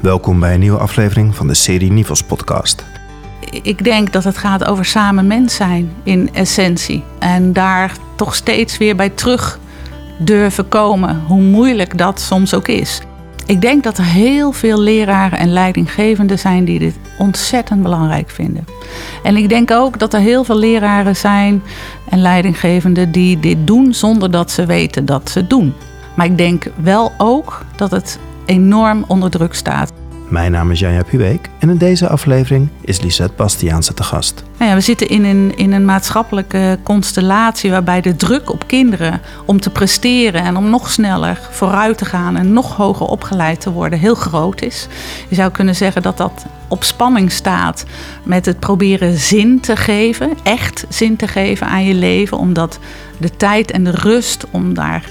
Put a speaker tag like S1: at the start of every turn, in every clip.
S1: Welkom bij een nieuwe aflevering van de serie Nivels podcast.
S2: Ik denk dat het gaat over samen mens zijn in essentie. En daar toch steeds weer bij terug durven komen, hoe moeilijk dat soms ook is. Ik denk dat er heel veel leraren en leidinggevenden zijn die dit ontzettend belangrijk vinden. En ik denk ook dat er heel veel leraren zijn en leidinggevenden die dit doen zonder dat ze weten dat ze doen. Maar ik denk wel ook dat het enorm onder druk staat.
S1: Mijn naam is Janja Pubeek en in deze aflevering is Lisette Bastiaanse te gast.
S2: Nou ja, we zitten in een, in een maatschappelijke constellatie waarbij de druk op kinderen om te presteren en om nog sneller vooruit te gaan en nog hoger opgeleid te worden heel groot is. Je zou kunnen zeggen dat dat op spanning staat met het proberen zin te geven, echt zin te geven aan je leven, omdat de tijd en de rust om daar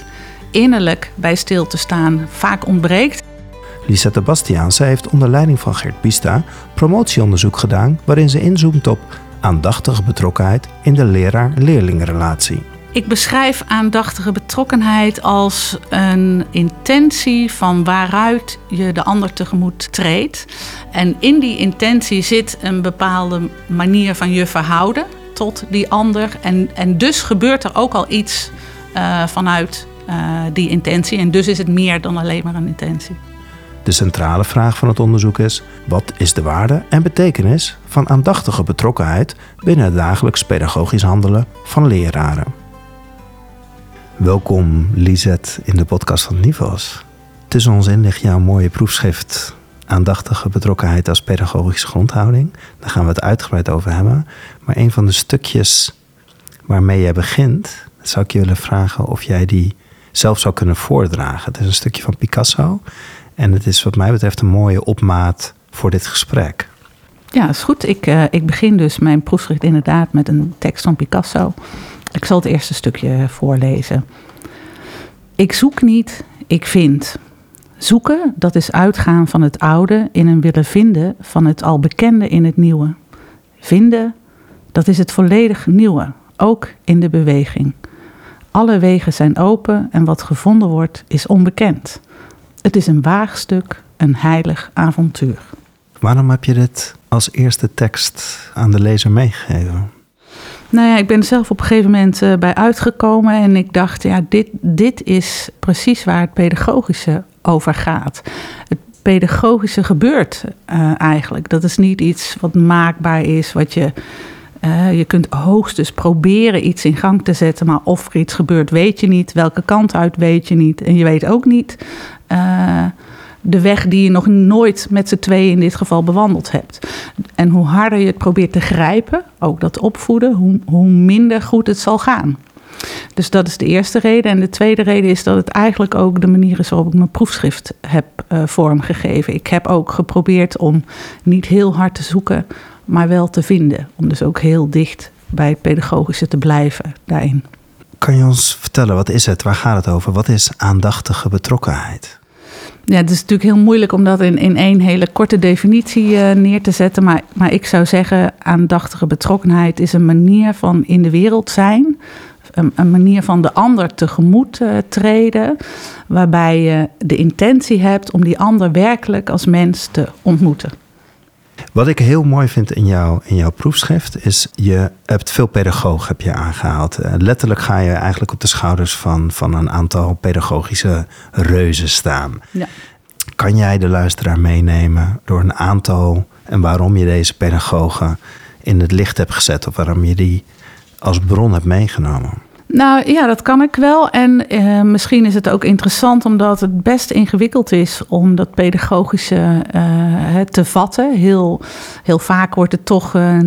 S2: innerlijk bij stil te staan vaak ontbreekt.
S1: Lisette Bastiaanse heeft onder leiding van Gert Pista promotieonderzoek gedaan waarin ze inzoomt op aandachtige betrokkenheid in de leraar-leerlingenrelatie.
S2: Ik beschrijf aandachtige betrokkenheid als een intentie van waaruit je de ander tegemoet treedt. En in die intentie zit een bepaalde manier van je verhouden tot die ander. En, en dus gebeurt er ook al iets uh, vanuit uh, die intentie. En dus is het meer dan alleen maar een intentie.
S1: De centrale vraag van het onderzoek is: wat is de waarde en betekenis van aandachtige betrokkenheid binnen het dagelijks pedagogisch handelen van leraren? Welkom Lisette in de podcast van Nivos. Tussen ons in ligt jouw mooie proefschrift Aandachtige betrokkenheid als pedagogische grondhouding. Daar gaan we het uitgebreid over hebben. Maar een van de stukjes waarmee jij begint, zou ik je willen vragen of jij die zelf zou kunnen voordragen. Het is een stukje van Picasso. En het is wat mij betreft een mooie opmaat voor dit gesprek.
S2: Ja, is goed. Ik, uh, ik begin dus mijn proefschrift inderdaad met een tekst van Picasso. Ik zal het eerste stukje voorlezen. Ik zoek niet, ik vind. Zoeken, dat is uitgaan van het oude in een willen vinden van het al bekende in het nieuwe. Vinden, dat is het volledig nieuwe, ook in de beweging. Alle wegen zijn open en wat gevonden wordt is onbekend. Het is een waagstuk, een heilig avontuur.
S1: Waarom heb je dit als eerste tekst aan de lezer meegegeven?
S2: Nou ja, ik ben er zelf op een gegeven moment uh, bij uitgekomen en ik dacht, ja, dit, dit is precies waar het pedagogische over gaat. Het pedagogische gebeurt uh, eigenlijk. Dat is niet iets wat maakbaar is, wat je. Uh, je kunt hoogstens proberen iets in gang te zetten, maar of er iets gebeurt, weet je niet. Welke kant uit weet je niet. En je weet ook niet uh, de weg die je nog nooit met z'n tweeën in dit geval bewandeld hebt. En hoe harder je het probeert te grijpen, ook dat opvoeden, hoe, hoe minder goed het zal gaan. Dus dat is de eerste reden. En de tweede reden is dat het eigenlijk ook de manier is waarop ik mijn proefschrift heb uh, vormgegeven. Ik heb ook geprobeerd om niet heel hard te zoeken, maar wel te vinden. Om dus ook heel dicht bij het pedagogische te blijven daarin.
S1: Kan je ons vertellen, wat is het? Waar gaat het over? Wat is aandachtige betrokkenheid?
S2: Ja, het is natuurlijk heel moeilijk om dat in, in één hele korte definitie uh, neer te zetten. Maar, maar ik zou zeggen, aandachtige betrokkenheid is een manier van in de wereld zijn. Een, een manier van de ander tegemoet uh, treden. Waarbij je de intentie hebt om die ander werkelijk als mens te ontmoeten.
S1: Wat ik heel mooi vind in, jou, in jouw proefschrift is, je hebt veel pedagoog heb je aangehaald. Uh, letterlijk ga je eigenlijk op de schouders van, van een aantal pedagogische reuzen staan. Ja. Kan jij de luisteraar meenemen door een aantal en waarom je deze pedagogen in het licht hebt gezet of waarom je die als bron hebt meegenomen?
S2: Nou ja, dat kan ik wel. En uh, misschien is het ook interessant omdat het best ingewikkeld is om dat pedagogische uh, te vatten. Heel, heel vaak wordt het toch uh,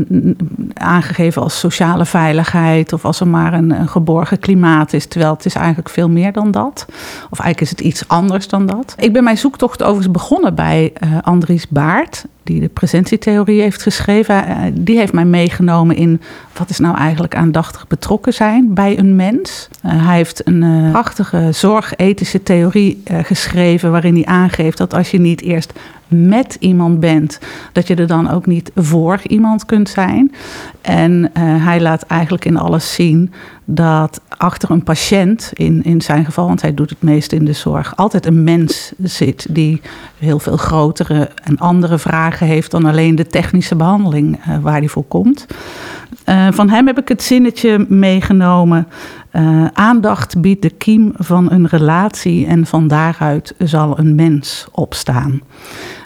S2: aangegeven als sociale veiligheid of als er maar een, een, geborgen klimaat is. Terwijl het is eigenlijk veel meer dan dat. Of eigenlijk is het iets anders dan dat. Ik ben mijn zoektocht overigens begonnen bij Andries Baart die de presentietheorie heeft geschreven, die heeft mij meegenomen in wat is nou eigenlijk aandachtig betrokken zijn bij een mens? Uh, hij heeft een uh, prachtige zorgethische theorie geschreven waarin hij aangeeft dat als je niet eerst met iemand bent, dat je er dan ook niet voor iemand kunt zijn. En hij laat eigenlijk in alles zien dat achter een patiënt, in, in zijn geval, want hij doet het meest in de zorg, altijd een mens zit die heel veel grotere en andere vragen heeft dan alleen de technische behandeling waar hij voor komt. Uh, van hem heb ik het zinnetje meegenomen. Uh, aandacht biedt de kiem van een relatie en van daaruit zal een mens opstaan.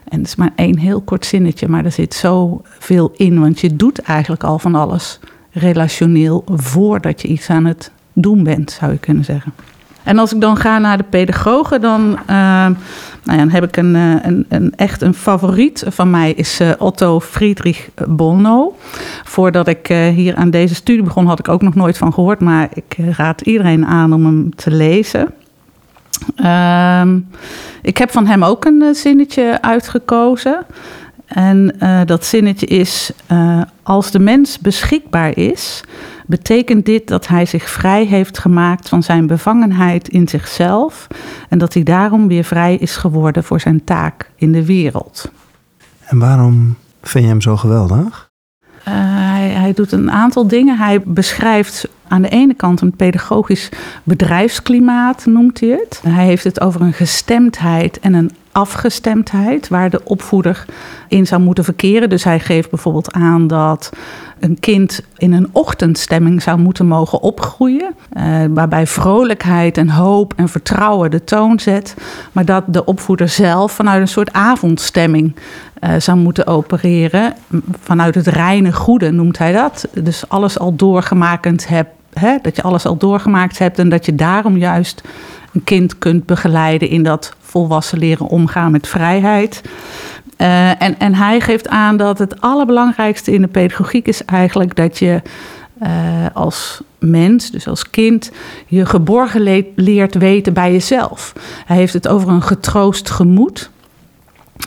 S2: En het is maar één heel kort zinnetje, maar er zit zoveel in, want je doet eigenlijk al van alles relationeel voordat je iets aan het doen bent, zou je kunnen zeggen. En als ik dan ga naar de pedagogen, dan, uh, nou ja, dan heb ik een, een, een, echt een favoriet van mij, is uh, Otto Friedrich Bolno. Voordat ik hier aan deze studie begon, had ik ook nog nooit van gehoord, maar ik raad iedereen aan om hem te lezen. Ehm, ik heb van hem ook een zinnetje uitgekozen. En dat zinnetje is: Als de mens beschikbaar is, betekent dit dat hij zich vrij heeft gemaakt van zijn bevangenheid in zichzelf en dat hij daarom weer vrij is geworden voor zijn taak in de wereld.
S1: En waarom vind je hem zo geweldig?
S2: Uh, hij, doet een aantal dingen. Hij beschrijft aan de ene kant een pedagogisch bedrijfsklimaat, noemt hij het. Hij heeft het over een gestemdheid en een afgestemdheid, waar de opvoeder in zou moeten verkeren. Dus hij geeft bijvoorbeeld aan dat een kind in een ochtendstemming zou moeten mogen opgroeien. Uh, waarbij vrolijkheid en hoop en vertrouwen de toon zet. Maar dat de opvoeder zelf vanuit een soort avondstemming uh, zou moeten opereren. Vanuit het reine goede noemt hij dat. Dus alles al doorgemaakt hebt. Hè? Dat je alles al doorgemaakt hebt en dat je daarom juist een kind kunt begeleiden in dat volwassen leren omgaan met vrijheid. Uh, en, en hij geeft aan dat het allerbelangrijkste in de pedagogiek is eigenlijk dat je uh, als mens, dus als kind, je geborgen le leert weten bij jezelf. Hij heeft het over een getroost gemoed.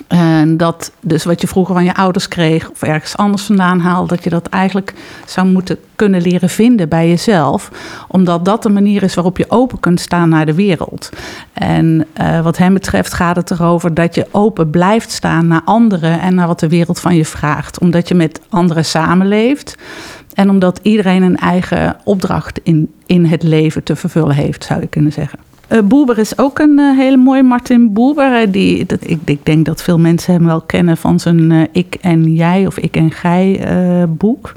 S2: En dat dus wat je vroeger van je ouders kreeg of ergens anders vandaan haalde, dat je dat eigenlijk zou moeten kunnen leren vinden bij jezelf. Omdat dat de manier is waarop je open kunt staan naar de wereld. En uh, wat hem betreft gaat het erover dat je open blijft staan naar anderen en naar wat de wereld van je vraagt. Omdat je met anderen samenleeft. En omdat iedereen een eigen opdracht in, in het leven te vervullen heeft, zou je kunnen zeggen. Uh, Boeber is ook een uh, hele mooie. Martin Boeber. Uh, die, dat, ik, ik, denk dat veel mensen hem wel kennen van zijn Ik en Jij of Ik en Gij boek.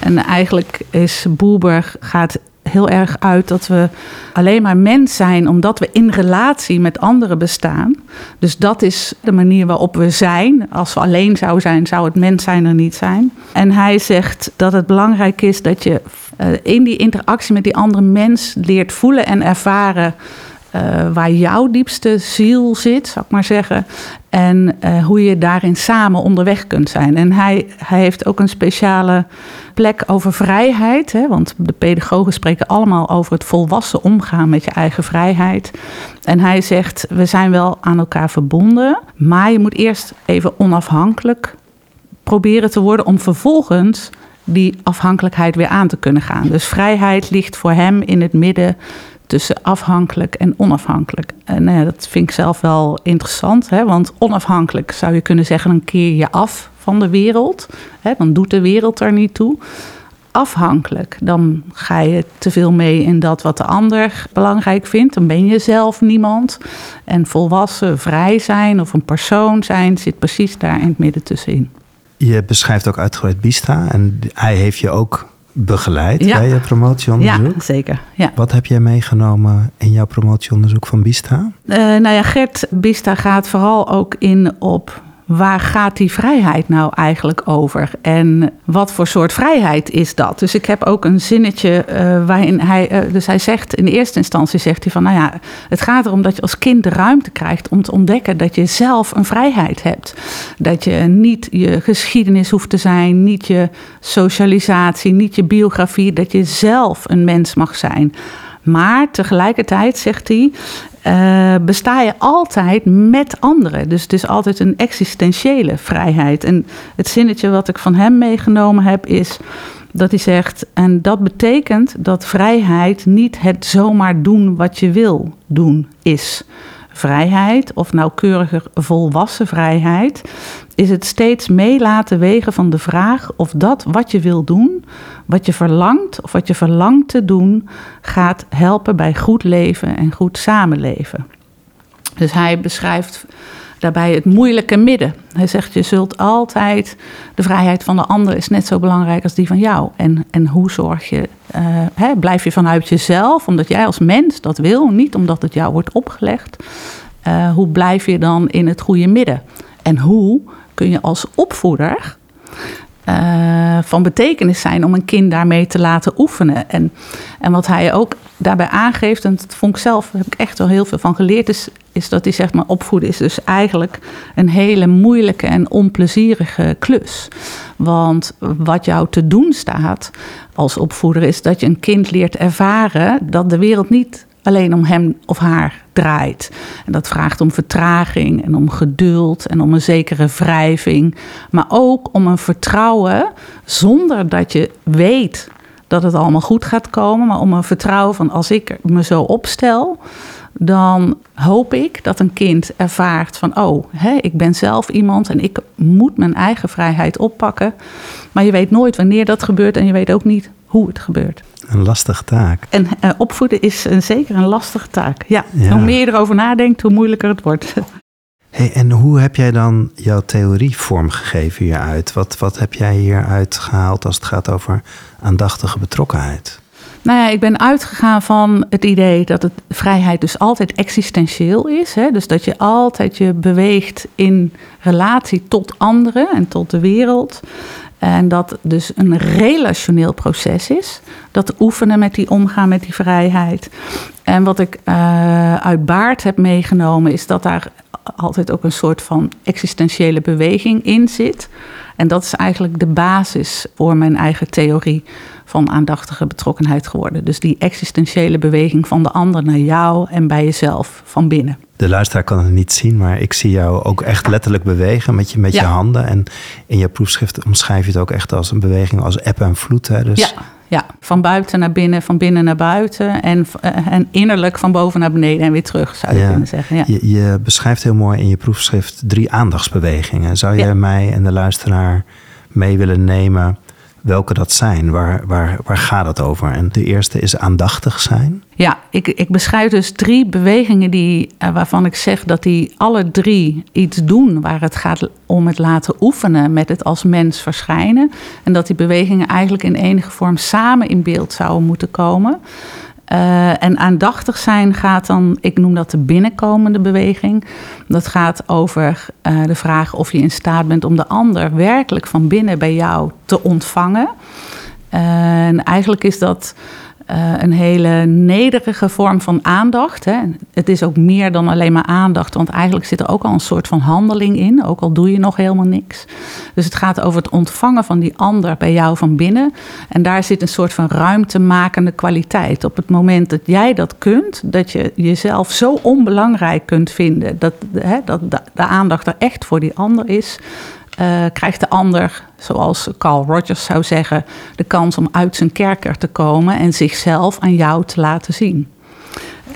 S2: En eigenlijk is Boeber gaat heel erg uit dat we alleen maar mens zijn omdat we in relatie met anderen bestaan. Dus dat is de manier waarop we zijn. Als we alleen zouden zijn, zou het mens zijn er niet zijn. En hij zegt dat het belangrijk is dat je uh, in die interactie met die andere mens leert voelen en ervaren. Uh, waar jouw diepste ziel zit, zou ik maar zeggen. En uh, hoe je daarin samen onderweg kunt zijn. En hij, hij heeft ook een speciale plek over vrijheid. Hè, want de pedagogen spreken allemaal over het volwassen omgaan met je eigen vrijheid. En hij zegt: We zijn wel aan elkaar verbonden. Maar je moet eerst even onafhankelijk proberen te worden om vervolgens die afhankelijkheid weer aan te kunnen gaan. Dus vrijheid ligt voor hem in het midden tussen afhankelijk en onafhankelijk. En nou ja, dat vind ik zelf wel interessant, hè? want onafhankelijk zou je kunnen zeggen, dan keer je af van de wereld. Hè? Dan doet de wereld er niet toe. Afhankelijk, dan ga je te veel mee in dat wat de ander belangrijk vindt. Dan ben je zelf niemand. En volwassen, vrij zijn of een persoon zijn zit precies daar in het midden tussenin.
S1: Je beschrijft ook uitgebreid Bista en hij heeft je ook begeleid ja. bij je promotieonderzoek.
S2: Ja, zeker. Ja.
S1: Wat heb jij meegenomen in jouw promotieonderzoek van Bista?
S2: Uh, nou ja, Gert Bista gaat vooral ook in op waar gaat die vrijheid nou eigenlijk over? En wat voor soort vrijheid is dat? Dus ik heb ook een zinnetje uh, waarin hij, uh, dus hij zegt in eerste instantie zegt hij van, nou ja, het gaat erom dat je als kind de ruimte krijgt om te ontdekken dat je zelf een vrijheid hebt. Dat je niet je geschiedenis hoeft te zijn, niet je socialisatie, niet je biografie, dat je zelf een mens mag zijn. Maar tegelijkertijd zegt hij, uh, besta je altijd met anderen. Dus het is altijd een existentiële vrijheid. En het zinnetje wat ik van hem meegenomen heb is. Dat hij zegt, en dat betekent dat vrijheid niet het zomaar doen wat je wil doen is. Vrijheid, of nauwkeuriger volwassen vrijheid, is het steeds mee laten wegen van de vraag of dat wat je wil doen, wat je verlangt of wat je verlangt te doen, gaat helpen bij goed leven en goed samenleven. Dus hij beschrijft daarbij het moeilijke midden. Hij zegt, je zult altijd, de vrijheid van de ander is net zo belangrijk als die van jou. En, en hoe zorg je, uh, hè, blijf je vanuit jezelf, omdat jij als mens dat wil, niet omdat het jou wordt opgelegd. Uh, hoe blijf je dan in het goede midden? En hoe kun je als opvoeder uh, van betekenis zijn om een kind daarmee te laten oefenen. En, en wat hij ook daarbij aangeeft, en dat vond ik zelf, heb ik echt wel heel veel van geleerd, is, is dat hij zegt, maar opvoeden is dus eigenlijk een hele moeilijke en onplezierige klus. Want wat jou te doen staat als opvoeder is dat je een kind leert ervaren dat de wereld niet alleen om hem of haar draait. En dat vraagt om vertraging en om geduld en om een zekere wrijving. Maar ook om een vertrouwen zonder dat je weet dat het allemaal goed gaat komen. Maar om een vertrouwen van als ik me zo opstel, dan hoop ik dat een kind ervaart van, oh, ik ben zelf iemand en ik moet mijn eigen vrijheid oppakken. Maar je weet nooit wanneer dat gebeurt en je weet ook niet hoe het gebeurt.
S1: Een lastige taak.
S2: En uh, opvoeden is een, zeker een lastige taak. Ja, ja, hoe meer je erover nadenkt, hoe moeilijker het wordt.
S1: Hey, en hoe heb jij dan jouw theorie vormgegeven hieruit? Wat, wat heb jij hieruit gehaald als het gaat over aandachtige betrokkenheid?
S2: Nou ja, ik ben uitgegaan van het idee dat het vrijheid dus altijd existentieel is. Hè? Dus dat je altijd je beweegt in relatie tot anderen en tot de wereld. En dat dus een relationeel proces is. Dat oefenen met die omgaan met die vrijheid. En wat ik uh, uit Baard heb meegenomen is dat daar altijd ook een soort van existentiële beweging in zit. En dat is eigenlijk de basis voor mijn eigen theorie van aandachtige betrokkenheid geworden. Dus die existentiële beweging van de ander naar jou en bij jezelf van binnen.
S1: De luisteraar kan het niet zien, maar ik zie jou ook echt letterlijk bewegen met je, met je handen. En in je proefschrift omschrijf je het ook echt als een beweging als eb en vloed. Hè? Dus...
S2: Ja, ja, van buiten naar binnen, van binnen naar buiten. En, eh, en innerlijk van boven naar beneden en weer terug, zou je kunnen zeggen. Ja.
S1: Je, je, beschrijft heel mooi in je proefschrift drie aandachtsbewegingen. Zou je mij en de luisteraar mee willen nemen welke dat zijn. Waar, waar, waar gaat het over? En de eerste is aandachtig zijn.
S2: Ja, ik, ik beschrijf dus drie bewegingen die, eh, waarvan ik zeg dat die alle drie iets doen waar het gaat om het laten oefenen met het als mens verschijnen. En dat die bewegingen eigenlijk in enige vorm samen in beeld zouden moeten komen. Uh, en aandachtig zijn gaat dan, ik noem dat de binnenkomende beweging. Dat gaat over uh, de vraag of je in staat bent om de ander werkelijk van binnen bij jou te ontvangen. Uh, en eigenlijk is dat uh, een hele nederige vorm van aandacht. Hè. Het is ook meer dan alleen maar aandacht, want eigenlijk zit er ook al een soort van handeling in, ook al doe je nog helemaal niks. Dus het gaat over het ontvangen van die ander bij jou van binnen. En daar zit een soort van ruimtemakende kwaliteit. Op het moment dat jij dat kunt, dat je jezelf zo onbelangrijk kunt vinden, dat, hè, dat de aandacht er echt voor die ander is, uh, krijgt de ander, zoals Carl Rogers zou zeggen, de kans om uit zijn kerker te komen en zichzelf aan jou te laten zien.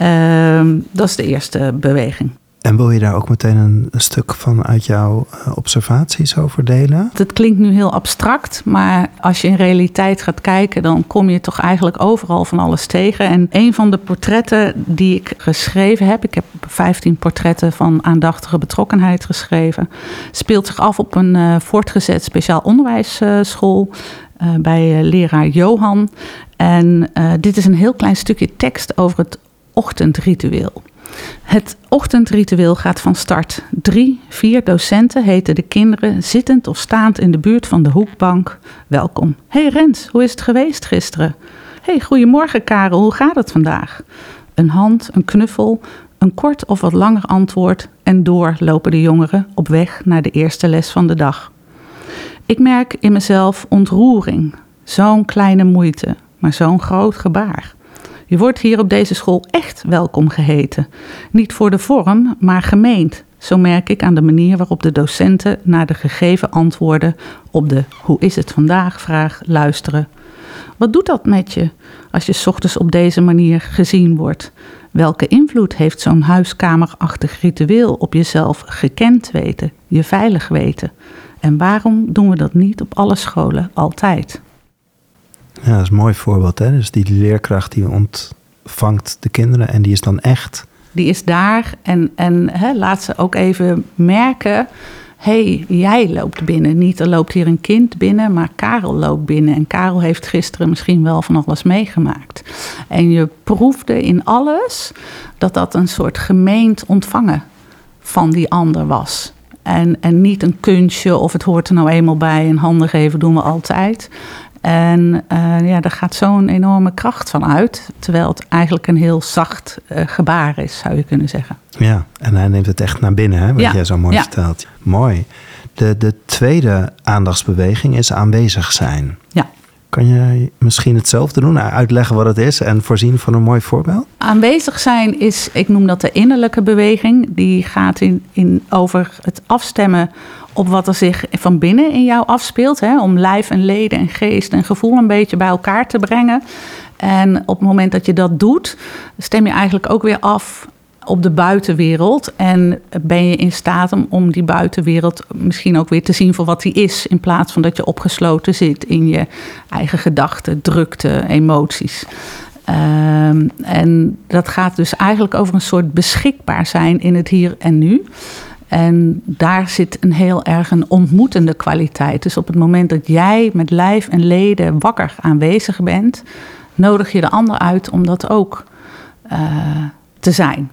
S2: Uh, dat is de eerste beweging.
S1: En wil je daar ook meteen een, stuk van uit jouw eh, observaties over delen?
S2: Het klinkt nu heel abstract, maar als je in realiteit gaat kijken, dan kom je toch eigenlijk overal van alles tegen. En een van de portretten die ik geschreven heb, ik heb 15 portretten van aandachtige betrokkenheid geschreven, speelt zich af op een uh, voortgezet speciaal onderwijsschool. Uh, bij leraar Johan. En dit is een heel klein stukje tekst over het ochtendritueel. Het ochtendritueel gaat van start. Drie, vier docenten heten de kinderen zittend of staand in de buurt van de hoekbank welkom. Hey Rens, hoe is het geweest gisteren? Hey, goedemorgen Karel, hoe gaat het vandaag? Een hand, een knuffel, een kort of wat langer antwoord en door lopen de jongeren op weg naar de eerste les van de dag. Ik merk in mezelf ontroering, zo'n kleine moeite, maar zo'n groot gebaar. Je wordt hier op deze school echt welkom geheten. Niet voor de vorm, maar gemeend. Zo merk ik aan de manier waarop de docenten naar de gegeven antwoorden op de hoe is het vandaag vraag luisteren. Wat doet dat met je als je ochtends op deze manier gezien wordt? Welke invloed heeft zo'n huiskamerachtig ritueel op jezelf gekend weten, je veilig weten? En waarom doen we dat niet op alle scholen altijd?
S1: Ja, dat is een mooi voorbeeld. Hè? Dus die leerkracht die ontvangt de kinderen en die is dan echt.
S2: Die is daar en, en hè, laat ze ook even merken hey, jij loopt binnen. Niet er loopt hier een kind binnen, maar Karel loopt binnen. En Karel heeft gisteren misschien wel van alles meegemaakt. En je proefde in alles dat dat een soort gemeend ontvangen van die ander was. En, en niet een kunstje of het hoort er nou eenmaal bij en handen geven doen we altijd. En uh, ja, daar gaat zo'n enorme kracht van uit. Terwijl het eigenlijk een heel zacht uh, gebaar is, zou je kunnen zeggen.
S1: Ja, en hij neemt het echt naar binnen, hè, wat ja. jij zo mooi ja. vertelt. Mooi. De, de tweede aandachtsbeweging is aanwezig zijn.
S2: Ja.
S1: Kan je misschien hetzelfde doen, uitleggen wat het is en voorzien van een mooi voorbeeld?
S2: Aanwezig zijn is, ik noem dat de innerlijke beweging. Die gaat in, in over het afstemmen op wat er zich van binnen in jou afspeelt. Hè, om lijf en leden en geest en gevoel een beetje bij elkaar te brengen. En op het moment dat je dat doet, stem je eigenlijk ook weer af op de buitenwereld. En ben je in staat om, om die buitenwereld misschien ook weer te zien voor wat die is. In plaats van dat je opgesloten zit in je eigen gedachten, drukte, emoties. Um, en dat gaat dus eigenlijk over een soort beschikbaar zijn in het hier en nu. En daar zit een heel erg een ontmoetende kwaliteit. Dus op het moment dat jij met lijf en leden wakker aanwezig bent, nodig je de ander uit om dat ook uh, te zijn.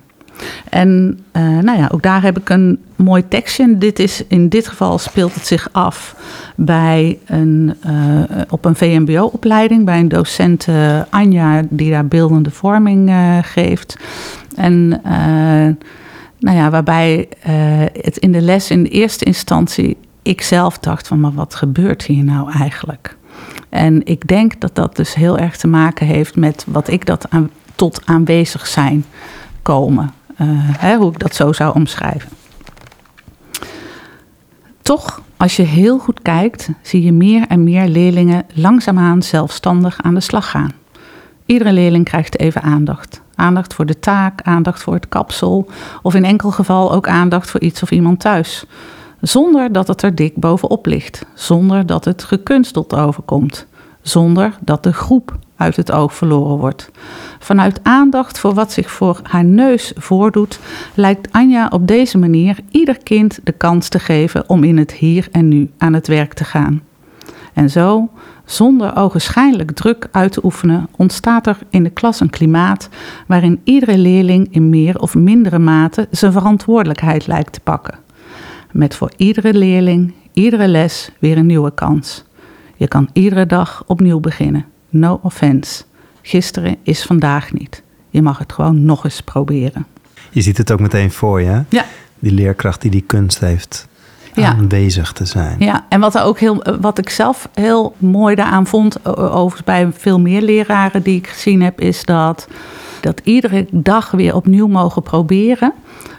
S2: En uh, nou ja, ook daar heb ik een mooi tekstje. Dit is, in dit geval speelt het zich af bij een, uh, op een VMBO-opleiding, bij een docent Anja, die daar beeldende vorming geeft. En nou ja, waarbij het in de les in eerste instantie ik zelf dacht van, maar wat gebeurt hier nou eigenlijk? En ik denk dat dat dus heel erg te maken heeft met wat ik dat aan, tot aanwezig zijn komen. Uh, hè, hoe ik dat zo zou omschrijven. Toch, als je heel goed kijkt, zie je meer en meer leerlingen langzaamaan zelfstandig aan de slag gaan. Iedere leerling krijgt even aandacht. Aandacht voor de taak, aandacht voor het kapsel of in enkel geval ook aandacht voor iets of iemand thuis. Zonder dat het er dik bovenop ligt, zonder dat het gekunsteld overkomt, zonder dat de groep uit het oog verloren wordt. Vanuit aandacht voor wat zich voor haar neus voordoet, lijkt Anja op deze manier ieder kind de kans te geven om in het hier en nu aan het werk te gaan. En zo, zonder ogenschijnlijk druk uit te oefenen, ontstaat er in de klas een klimaat waarin iedere leerling in meer of mindere mate zijn verantwoordelijkheid lijkt te pakken. Met voor iedere leerling, iedere les weer een nieuwe kans. Je kan iedere dag opnieuw beginnen. No offense. Gisteren is vandaag niet. Je mag het gewoon nog eens proberen.
S1: Je ziet het ook meteen voor je.
S2: Ja.
S1: Die leerkracht die die kunst heeft
S2: ja.
S1: aanwezig te zijn.
S2: Ja, en wat, er ook heel, wat ik zelf heel mooi daaraan vond, overigens bij veel meer leraren die ik gezien heb, is dat, dat iedere dag weer opnieuw mogen proberen.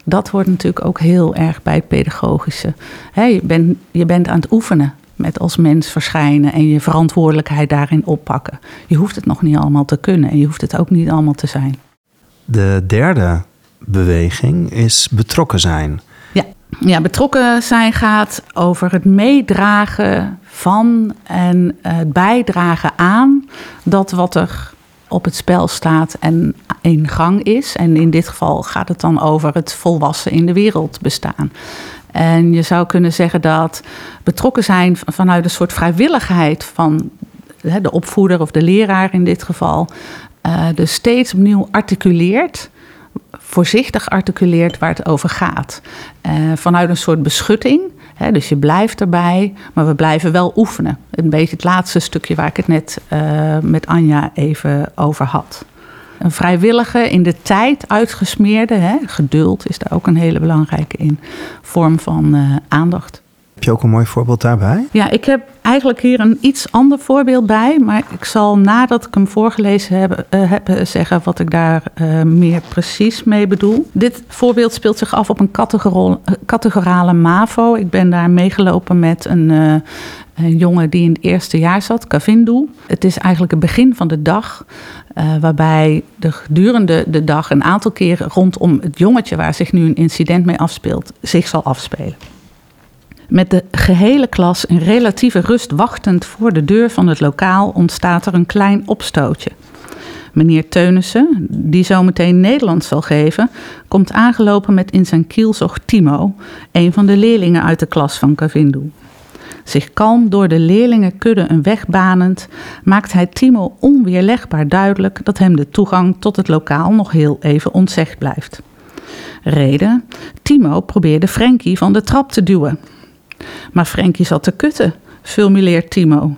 S2: Dat wordt natuurlijk ook heel erg bij het pedagogische. He, je, bent, je bent aan het oefenen met als mens verschijnen en je verantwoordelijkheid daarin oppakken. Je hoeft het nog niet allemaal te kunnen en je hoeft het ook niet allemaal te zijn.
S1: De derde beweging is betrokken zijn.
S2: Ja, betrokken zijn gaat over het meedragen van en het bijdragen aan dat wat er op het spel staat en in gang is. En in dit geval gaat het dan over het volwassen in de wereld bestaan. En je zou kunnen zeggen dat betrokken zijn vanuit een soort vrijwilligheid van de opvoeder of de leraar in dit geval, uh, dus steeds opnieuw articuleert, voorzichtig articuleert waar het over gaat. Uh, vanuit een soort beschutting. Hè, dus je blijft erbij, maar we blijven wel oefenen. Een beetje het laatste stukje waar ik het net uh, met Anja even over had. Een vrijwillige, in de tijd uitgesmeerde, hè, geduld is daar ook een hele belangrijke in, vorm van uh, aandacht.
S1: Heb je ook een mooi voorbeeld daarbij?
S2: Ja, ik heb eigenlijk hier een iets ander voorbeeld bij. Maar ik zal nadat ik hem voorgelezen heb, uh, zeggen wat ik daar uh, meer precies mee bedoel. Dit voorbeeld speelt zich af op een categorale MAVO. Ik ben daar meegelopen met een, een jongen die in het eerste jaar zat, Kavindu. Het is eigenlijk het begin van de dag. Waarbij de gedurende de dag een aantal keren rondom het jongetje waar zich nu een incident mee afspeelt, zich zal afspelen. Met de gehele klas in relatieve rust wachtend voor de deur van het lokaal ontstaat er een klein opstootje. Meneer Teunissen, die zometeen Nederlands zal geven, komt aangelopen met in zijn kielzog Timo, een van de leerlingen uit de klas van Kavindu. Zich kalm door de leerlingenkudde een weg banend, maakt hij Timo onweerlegbaar duidelijk dat hem de toegang tot het lokaal nog heel even ontzegd blijft. Reden: Timo probeerde Frankie van de trap te duwen. Maar Frankie zat te kutten, fulmineert Timo.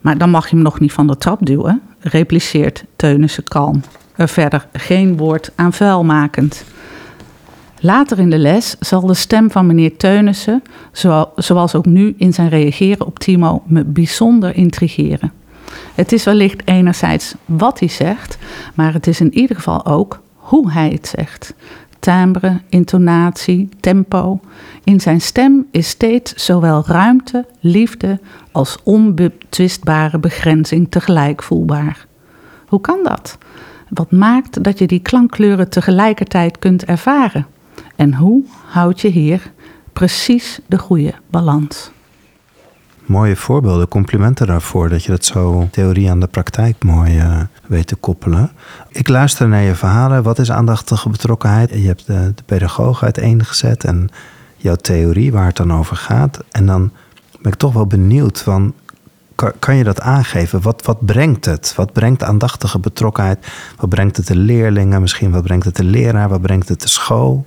S2: Maar dan mag je hem nog niet van de trap duwen, repliceert Teunissen kalm. Er verder geen woord aan vuil makend. Later in de les zal de stem van meneer Teunissen, zoals ook nu in zijn reageren op Timo, me bijzonder intrigeren. Het is wellicht enerzijds wat hij zegt, maar het is in ieder geval ook hoe hij het zegt. Timbre, intonatie, tempo. In zijn stem is steeds zowel ruimte, liefde als onbetwistbare begrenzing tegelijk voelbaar. Hoe kan dat? Wat maakt dat je die klankkleuren tegelijkertijd kunt ervaren? En hoe houd je hier precies de goede balans?
S1: Mooie voorbeelden, complimenten daarvoor dat je dat zo theorie aan de praktijk mooi uh, weet te koppelen. Ik luister naar je verhalen. Wat is aandachtige betrokkenheid? Je hebt de, de pedagoog uiteengezet en jouw theorie waar het dan over gaat. En dan ben ik toch wel benieuwd van, kan, kan je dat aangeven? Wat, wat brengt het? Wat brengt aandachtige betrokkenheid? Wat brengt het de leerlingen? Misschien wat brengt het de leraar? Wat brengt het de school?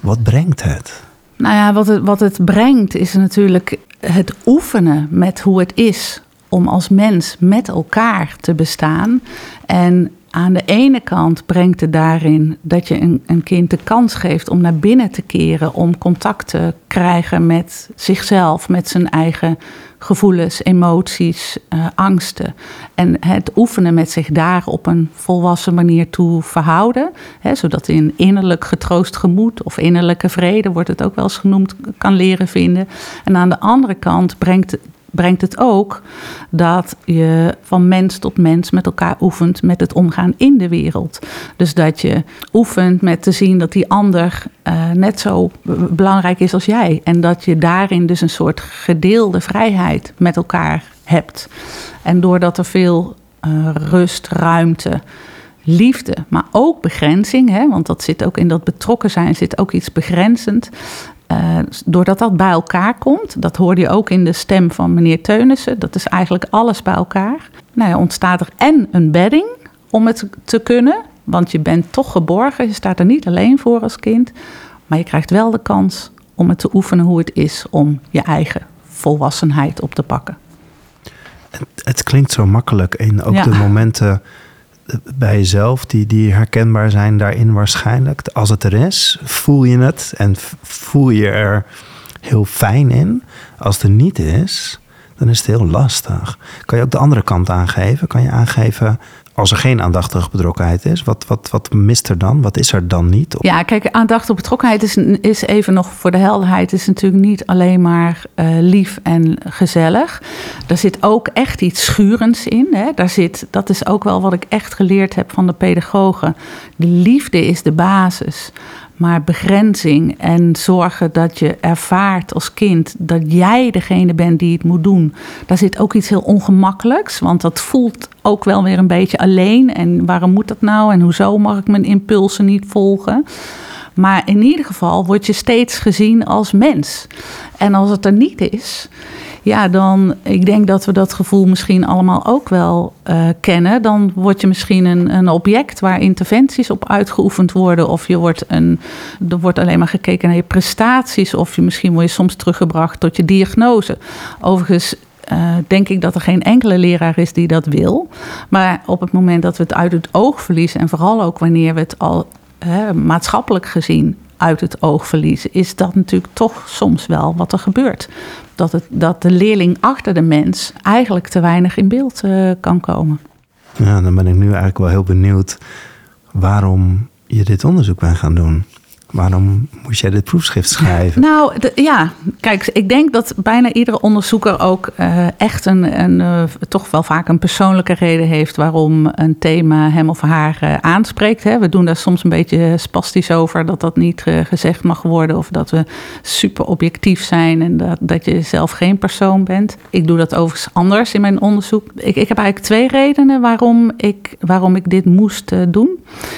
S1: Wat brengt het?
S2: Nou ja, wat het, wat het brengt is natuurlijk het oefenen met hoe het is om als mens met elkaar te bestaan. En aan de ene kant brengt het daarin dat je een, een, kind de kans geeft om naar binnen te keren, om contact te krijgen met zichzelf, met zijn eigen gevoelens, emoties, uh, angsten. En het oefenen met zich daar op een volwassen manier toe verhouden, hè, zodat een innerlijk getroost gemoed of innerlijke vrede, wordt het ook wel eens genoemd, kan leren vinden. En aan de andere kant brengt brengt het ook dat je van mens tot mens met elkaar oefent met het omgaan in de wereld. Dus dat je oefent met te zien dat die ander uh, net zo belangrijk is als jij. En dat je daarin dus een soort gedeelde vrijheid met elkaar hebt. En doordat er veel uh, rust, ruimte, liefde, maar ook begrenzing, hè, want dat zit ook in dat betrokken zijn, zit ook iets begrenzend. Uh, doordat dat bij elkaar komt, dat hoorde je ook in de stem van meneer Teunissen, dat is eigenlijk alles bij elkaar. Nou ja, ontstaat er en een bedding om het te kunnen, want je bent toch geborgen, je staat er niet alleen voor als kind, maar je krijgt wel de kans om het te oefenen hoe het is om je eigen volwassenheid op te pakken.
S1: Het, het klinkt zo makkelijk en ook de momenten bij jezelf die, die herkenbaar zijn daarin waarschijnlijk. Als het er is, voel je het en voel je er heel fijn in. Als het er niet is, dan is het heel lastig. Kan je ook de andere kant aangeven? Kan je aangeven als er geen aandachtige betrokkenheid is, wat, wat, wat mist er dan? Wat is er dan niet?
S2: Ja, kijk, aandachtige betrokkenheid is, is even nog voor de helderheid, is natuurlijk niet alleen maar uh, lief en gezellig. Daar zit ook echt iets schurends in. Hè? Daar zit, dat is ook wel wat ik echt geleerd heb van de pedagogen. De liefde is de basis. Maar begrenzing en zorgen dat je ervaart als kind dat jij degene bent die het moet doen. Daar zit ook iets heel ongemakkelijks. Want dat voelt ook wel weer een beetje alleen. En waarom moet dat nou? En hoezo mag ik mijn impulsen niet volgen? Maar in ieder geval word je steeds gezien als mens. En als het er niet is, ja, dan, ik denk dat we dat gevoel misschien allemaal ook wel uh, kennen. Dan word je misschien een, een object waar interventies op uitgeoefend worden. Of je wordt een, er wordt alleen maar gekeken naar je prestaties. Of je, misschien word je soms teruggebracht tot je diagnose. Overigens uh, denk ik dat er geen enkele leraar is die dat wil. Maar op het moment dat we het uit het oog verliezen, en vooral ook wanneer we het al maatschappelijk gezien uit het oog verliezen, is dat natuurlijk toch soms wel wat er gebeurt. Dat, het, dat de leerling achter de mens eigenlijk te weinig in beeld uh, kan komen.
S1: Ja, dan ben ik nu eigenlijk wel heel benieuwd waarom je dit onderzoek bent gaan doen. Waarom moest jij dit proefschrift schrijven?
S2: Nou, ja, kijk, ik denk dat bijna iedere onderzoeker ook uh, echt een, een uh, toch wel vaak een persoonlijke reden heeft waarom een thema hem of haar uh, aanspreekt. Hè. We doen daar soms een beetje spastisch over dat dat niet gezegd mag worden of dat we super objectief zijn en dat, dat je zelf geen persoon bent. Ik doe dat overigens anders in mijn onderzoek. Ik, ik heb eigenlijk twee redenen waarom ik, waarom ik dit moest doen.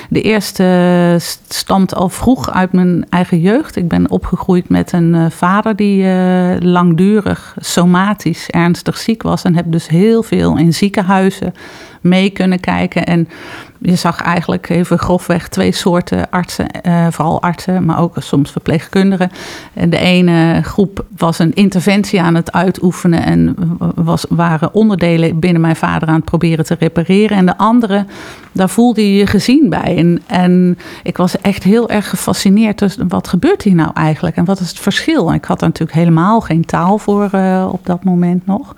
S2: De eerste stamt al vroeg uit uit mijn eigen jeugd. Ik ben opgegroeid met een uh, vader die uh, langdurig somatisch ernstig ziek was. En heb dus heel veel in ziekenhuizen mee kunnen kijken. En je zag eigenlijk even grofweg twee soorten artsen, uh, vooral artsen, maar ook soms verpleegkundigen. En de ene groep was een interventie aan het uitoefenen en was, waren onderdelen binnen mijn vader aan het proberen te repareren. En de andere, daar voelde je je gezien bij. En, en ik was echt heel erg gefascineerd. Dus wat gebeurt hier nou eigenlijk en wat is het verschil? ik had er natuurlijk helemaal geen taal voor uh, op dat moment nog.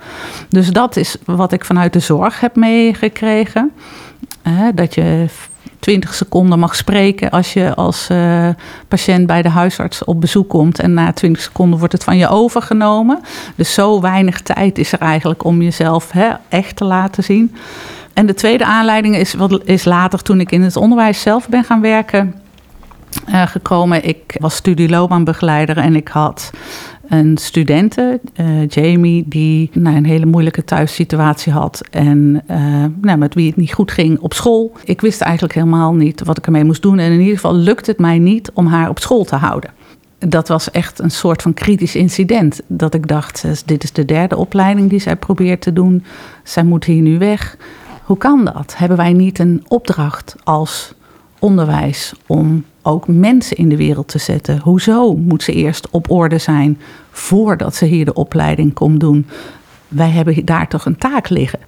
S2: Dus dat is wat ik vanuit de zorg heb meegekregen dat je 20 seconden mag spreken als je als uh, patiënt bij de huisarts op bezoek komt. En na 20 seconden wordt het van je overgenomen. Dus zo weinig tijd is er eigenlijk om jezelf hè, echt te laten zien. En de tweede aanleiding is, wat, is later toen ik in het onderwijs zelf ben gaan werken. Uh, gekomen. Ik was studieloopbaanbegeleider en ik had een studente, uh, Jamie, die nou, een hele moeilijke thuissituatie had en uh, nou, met wie het niet goed ging op school. Ik wist eigenlijk helemaal niet wat ik ermee moest doen en in ieder geval lukte het mij niet om haar op school te houden. Dat was echt een soort van kritisch incident. Dat ik dacht, dit is de derde opleiding die zij probeert te doen. Zij moet hier nu weg. Hoe kan dat? Hebben wij niet een opdracht als onderwijs om ook mensen in de wereld te zetten. Hoezo moet ze eerst op orde zijn voordat ze hier de opleiding komt doen? Wij hebben daar toch een taak liggen.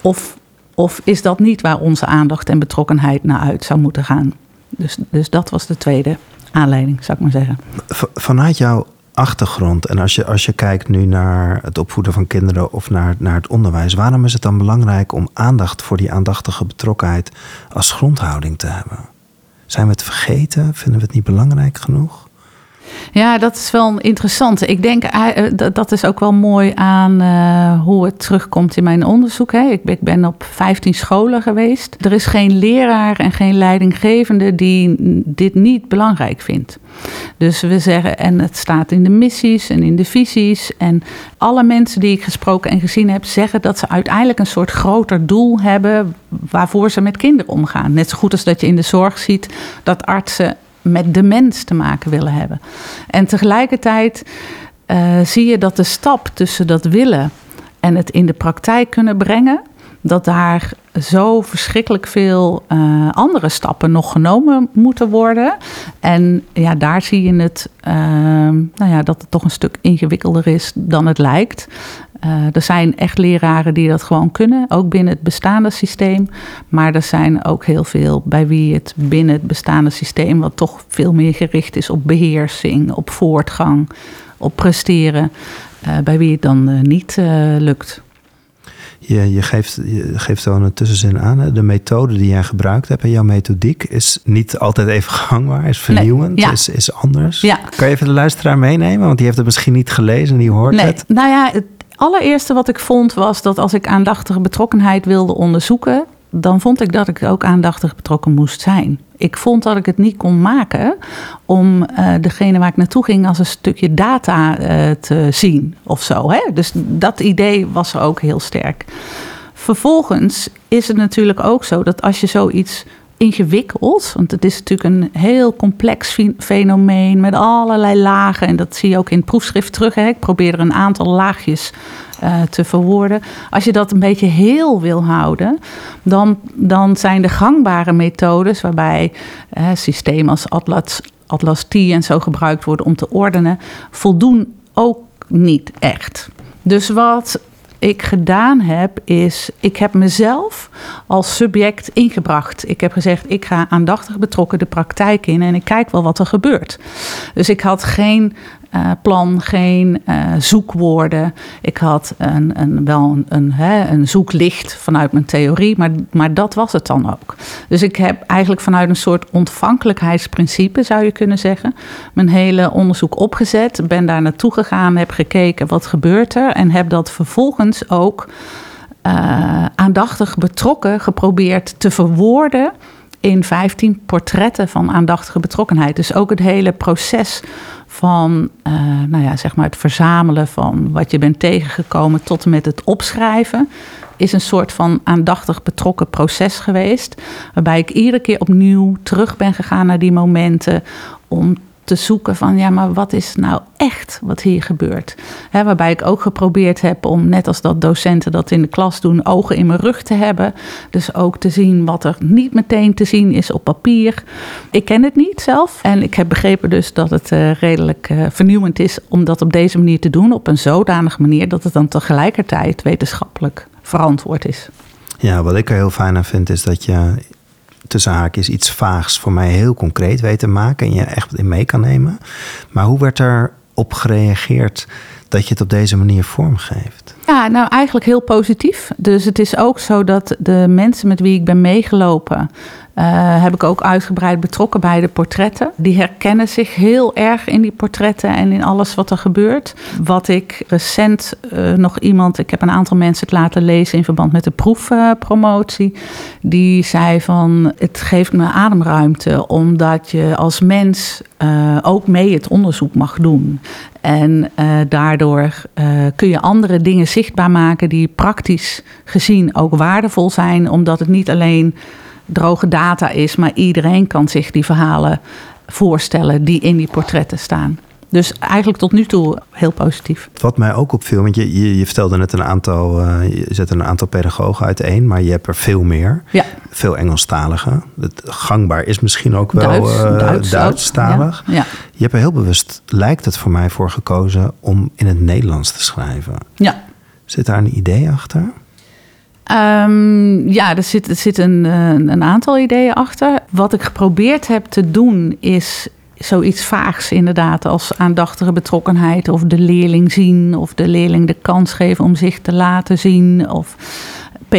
S2: Of, of is dat niet waar onze aandacht en betrokkenheid naar uit zou moeten gaan? Dus, dus dat was de tweede aanleiding, zou ik maar zeggen.
S1: Vanuit jouw achtergrond en als je, als je kijkt nu naar het opvoeden van kinderen of naar, naar het onderwijs, waarom is het dan belangrijk om aandacht voor die aandachtige betrokkenheid als grondhouding te hebben? Zijn we het vergeten? Vinden we het niet belangrijk genoeg?
S2: Ja, dat is wel interessant. Ik denk uh, dat is ook wel mooi aan uh, hoe het terugkomt in mijn onderzoek. Ik, ben op 15 scholen geweest. Er is geen leraar en geen leidinggevende die dit niet belangrijk vindt. Dus we zeggen, en het staat in de missies en in de visies. En alle mensen die ik gesproken en gezien heb, zeggen dat ze uiteindelijk een soort groter doel hebben waarvoor ze met kinderen omgaan. Net zo goed als dat je in de zorg ziet dat artsen met de mens te maken willen hebben. En tegelijkertijd uh, zie je dat de stap tussen dat willen en het in de praktijk kunnen brengen, dat daar zo verschrikkelijk veel uh, andere stappen nog genomen moeten worden. En ja, daar zie je het, uh, nou ja, dat het toch een stuk ingewikkelder is dan het lijkt. Uh, er zijn echt leraren die dat gewoon kunnen, ook binnen het bestaande systeem. Maar er zijn ook heel veel bij wie het binnen het bestaande systeem, wat toch veel meer gericht is op beheersing, op voortgang, op presteren, bij wie het dan niet lukt.
S1: Je, je, geeft, je geeft zo een tussenzin aan. De methode die jij gebruikt hebt en jouw methodiek is niet altijd even gangbaar, is vernieuwend, is, is anders. Ja. Kan je even de luisteraar meenemen? Want die heeft het misschien niet gelezen en die hoort
S2: nee.
S1: het.
S2: Nou ja, het allereerste wat ik vond was dat als ik aandachtige betrokkenheid wilde onderzoeken, dan vond ik dat ik ook aandachtig betrokken moest zijn. Ik vond dat ik het niet kon maken om uh, degene waar ik naartoe ging als een stukje data uh, te zien of zo. Hè? Dus dat idee was er ook heel sterk. Vervolgens is het natuurlijk ook zo dat als je zoiets ingewikkeld, want het is natuurlijk een heel complex fenomeen met allerlei lagen en dat zie je ook in het proefschrift terug. Hè? Ik probeer er een aantal laagjes uh, te verwoorden. Als je dat een beetje heel wil houden, dan, dan zijn de gangbare methodes waarbij uh, systemen als Atlas, Atlas T en zo gebruikt worden om te ordenen, voldoen ook niet echt. Dus wat ik gedaan heb, is ik heb mezelf als subject ingebracht. Ik heb gezegd, ik ga aandachtig betrokken de praktijk in en ik kijk wel wat er gebeurt. Dus ik had geen uh, plan, geen uh, zoekwoorden. Ik had een, een, wel een, een, hè, een zoeklicht vanuit mijn theorie, maar, maar dat was het dan ook. Dus ik heb eigenlijk vanuit een soort ontvankelijkheidsprincipe, zou je kunnen zeggen, mijn hele onderzoek opgezet. Ben daar naartoe gegaan, heb gekeken wat gebeurt er en heb dat vervolgens ook uh, aandachtig betrokken geprobeerd te verwoorden in 15 portretten van aandachtige betrokkenheid. Dus ook het hele proces van uh, nou ja, zeg maar het verzamelen van wat je bent tegengekomen tot en met het opschrijven. Is een soort van aandachtig betrokken proces geweest. Waarbij ik iedere keer opnieuw terug ben gegaan naar die momenten. Om te zoeken van ja, maar wat is nou echt wat hier gebeurt? waarbij ik ook geprobeerd heb om, net als dat docenten dat in de klas doen, ogen in mijn rug te hebben. Dus ook te zien wat er niet meteen te zien is op papier. Ik ken het niet zelf en ik heb begrepen dus dat het uh, redelijk uh, vernieuwend is om dat op deze manier te doen. Op een zodanige manier dat het dan tegelijkertijd wetenschappelijk verantwoord is.
S1: Ja, wat ik er heel fijn aan vind is dat je tussen haakjes iets vaags voor mij heel concreet weet te maken en je echt in mee kan nemen. Maar hoe werd er op gereageerd dat je het op deze manier vormgeeft?
S2: Ja, nou eigenlijk heel positief. Dus het is ook zo dat de mensen met wie ik ben meegelopen, uh, heb ik ook uitgebreid betrokken bij de portretten. Die herkennen zich heel erg in die portretten en in alles wat er gebeurt. Wat ik recent uh, nog iemand, ik heb een aantal mensen het laten lezen in verband met de proefpromotie. Die zei van het geeft me ademruimte omdat je als mens uh, ook mee het onderzoek mag doen. En daardoor kun je andere dingen zichtbaar maken die praktisch gezien ook waardevol zijn, omdat het niet alleen droge data is, maar iedereen kan zich die verhalen voorstellen die in die portretten staan. Dus eigenlijk tot nu toe heel positief.
S1: Wat mij ook opviel, want je, je, je vertelde net een aantal, uh, je zet een aantal pedagogen uiteen, maar je hebt er veel meer.
S2: Ja.
S1: Veel Engelstaligen. Het gangbaar is misschien ook wel Duits, uh, Duits Duitsstalig.
S2: Ja. Ja.
S1: Je hebt er heel bewust, lijkt het voor mij, voor gekozen om in het Nederlands te schrijven.
S2: Ja.
S1: Zit daar een idee achter?
S2: Um, ja, er zit, er zit een, een aantal ideeën achter. Wat ik geprobeerd heb te doen is zoiets vaags inderdaad als aandachtige betrokkenheid of de leerling zien of de leerling de kans geven om zich te laten zien of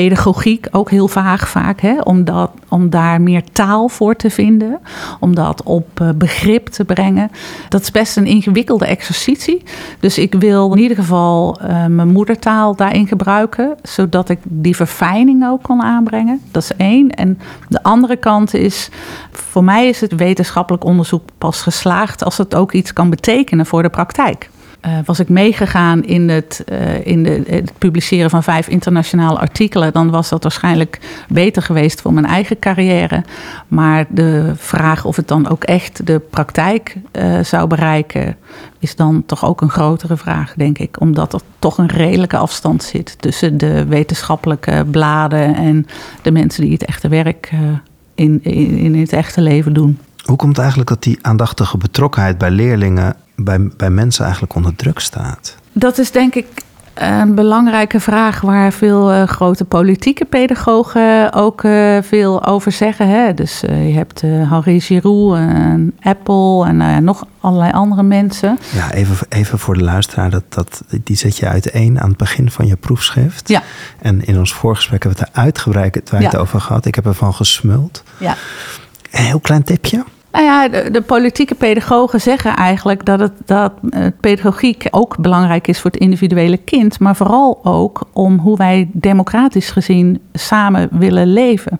S2: pedagogiek, ook heel vaag vaak, hè, om, dat, om daar meer taal voor te vinden, om dat op uh, begrip te brengen. Dat is best een ingewikkelde exercitie. Dus ik wil in ieder geval uh, mijn moedertaal daarin gebruiken, zodat ik die verfijning ook kan aanbrengen. Dat is één. En de andere kant is, voor mij is het wetenschappelijk onderzoek pas geslaagd als het ook iets kan betekenen voor de praktijk. Uh, was ik meegegaan in, het, uh, in de, het publiceren van vijf internationale artikelen, dan was dat waarschijnlijk beter geweest voor mijn eigen carrière. Maar de vraag of het dan ook echt de praktijk uh, zou bereiken, is dan toch ook een grotere vraag, denk ik. Omdat er toch een redelijke afstand zit tussen de wetenschappelijke bladen en de mensen die het echte werk in, in, in het echte leven doen.
S1: Hoe komt eigenlijk dat die aandachtige betrokkenheid bij leerlingen bij, bij mensen eigenlijk onder druk staat?
S2: Dat is denk ik een belangrijke vraag waar veel uh, grote politieke pedagogen ook uh, veel over zeggen. Hè? Dus uh, je hebt Henri Giroux, Apple en nog allerlei andere mensen.
S1: Ja, even, even voor de luisteraar, dat, dat, die zet je uiteen aan het begin van je proefschrift.
S2: Ja.
S1: En in ons voorgesprek hebben we het er uitgebreid ja. over gehad. Ik heb ervan gesmuld.
S2: Ja.
S1: Een heel klein tipje.
S2: Nou ja, de, politieke pedagogen zeggen eigenlijk dat, het, dat pedagogiek ook belangrijk is voor het individuele kind, maar vooral ook om hoe wij democratisch gezien samen willen leven.